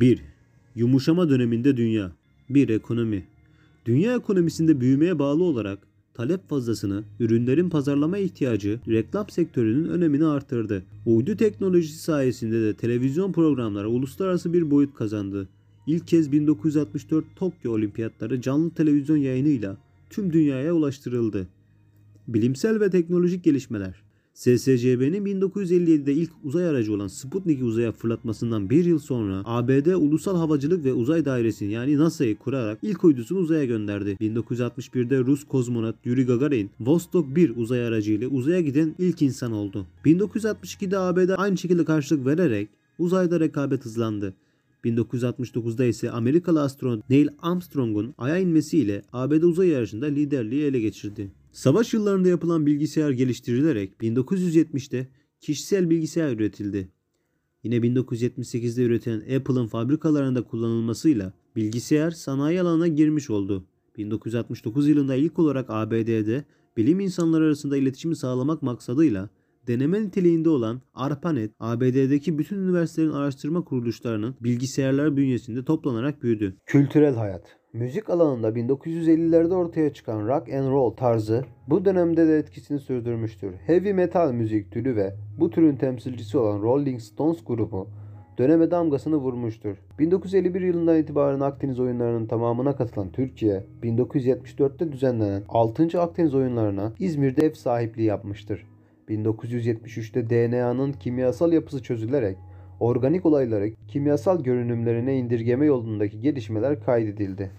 1. Yumuşama döneminde dünya. 1. Ekonomi. Dünya ekonomisinde büyümeye bağlı olarak talep fazlasını, ürünlerin pazarlama ihtiyacı reklam sektörünün önemini artırdı. Uydu teknolojisi sayesinde de televizyon programları uluslararası bir boyut kazandı. İlk kez 1964 Tokyo Olimpiyatları canlı televizyon yayınıyla tüm dünyaya ulaştırıldı. Bilimsel ve teknolojik gelişmeler. SSCB'nin 1957'de ilk uzay aracı olan Sputnik'i uzaya fırlatmasından bir yıl sonra ABD Ulusal Havacılık ve Uzay Dairesi'ni yani NASA'yı kurarak ilk uydusunu uzaya gönderdi. 1961'de Rus kozmonot Yuri Gagarin Vostok 1 uzay aracı ile uzaya giden ilk insan oldu. 1962'de ABD aynı şekilde karşılık vererek uzayda rekabet hızlandı. 1969'da ise Amerikalı astronot Neil Armstrong'un Ay'a inmesiyle ABD uzay yarışında liderliği ele geçirdi. Savaş yıllarında yapılan bilgisayar geliştirilerek 1970'te kişisel bilgisayar üretildi. Yine 1978'de üretilen Apple'ın fabrikalarında kullanılmasıyla bilgisayar sanayi alanına girmiş oldu. 1969 yılında ilk olarak ABD'de bilim insanları arasında iletişimi sağlamak maksadıyla deneme niteliğinde olan ARPANET, ABD'deki bütün üniversitelerin araştırma kuruluşlarının bilgisayarlar bünyesinde toplanarak büyüdü. Kültürel hayat. Müzik alanında 1950'lerde ortaya çıkan rock and roll tarzı bu dönemde de etkisini sürdürmüştür. Heavy metal müzik türü ve bu türün temsilcisi olan Rolling Stones grubu döneme damgasını vurmuştur. 1951 yılından itibaren Akdeniz oyunlarının tamamına katılan Türkiye, 1974'te düzenlenen 6. Akdeniz oyunlarına İzmir'de ev sahipliği yapmıştır. 1973'te DNA'nın kimyasal yapısı çözülerek organik olayları kimyasal görünümlerine indirgeme yolundaki gelişmeler kaydedildi.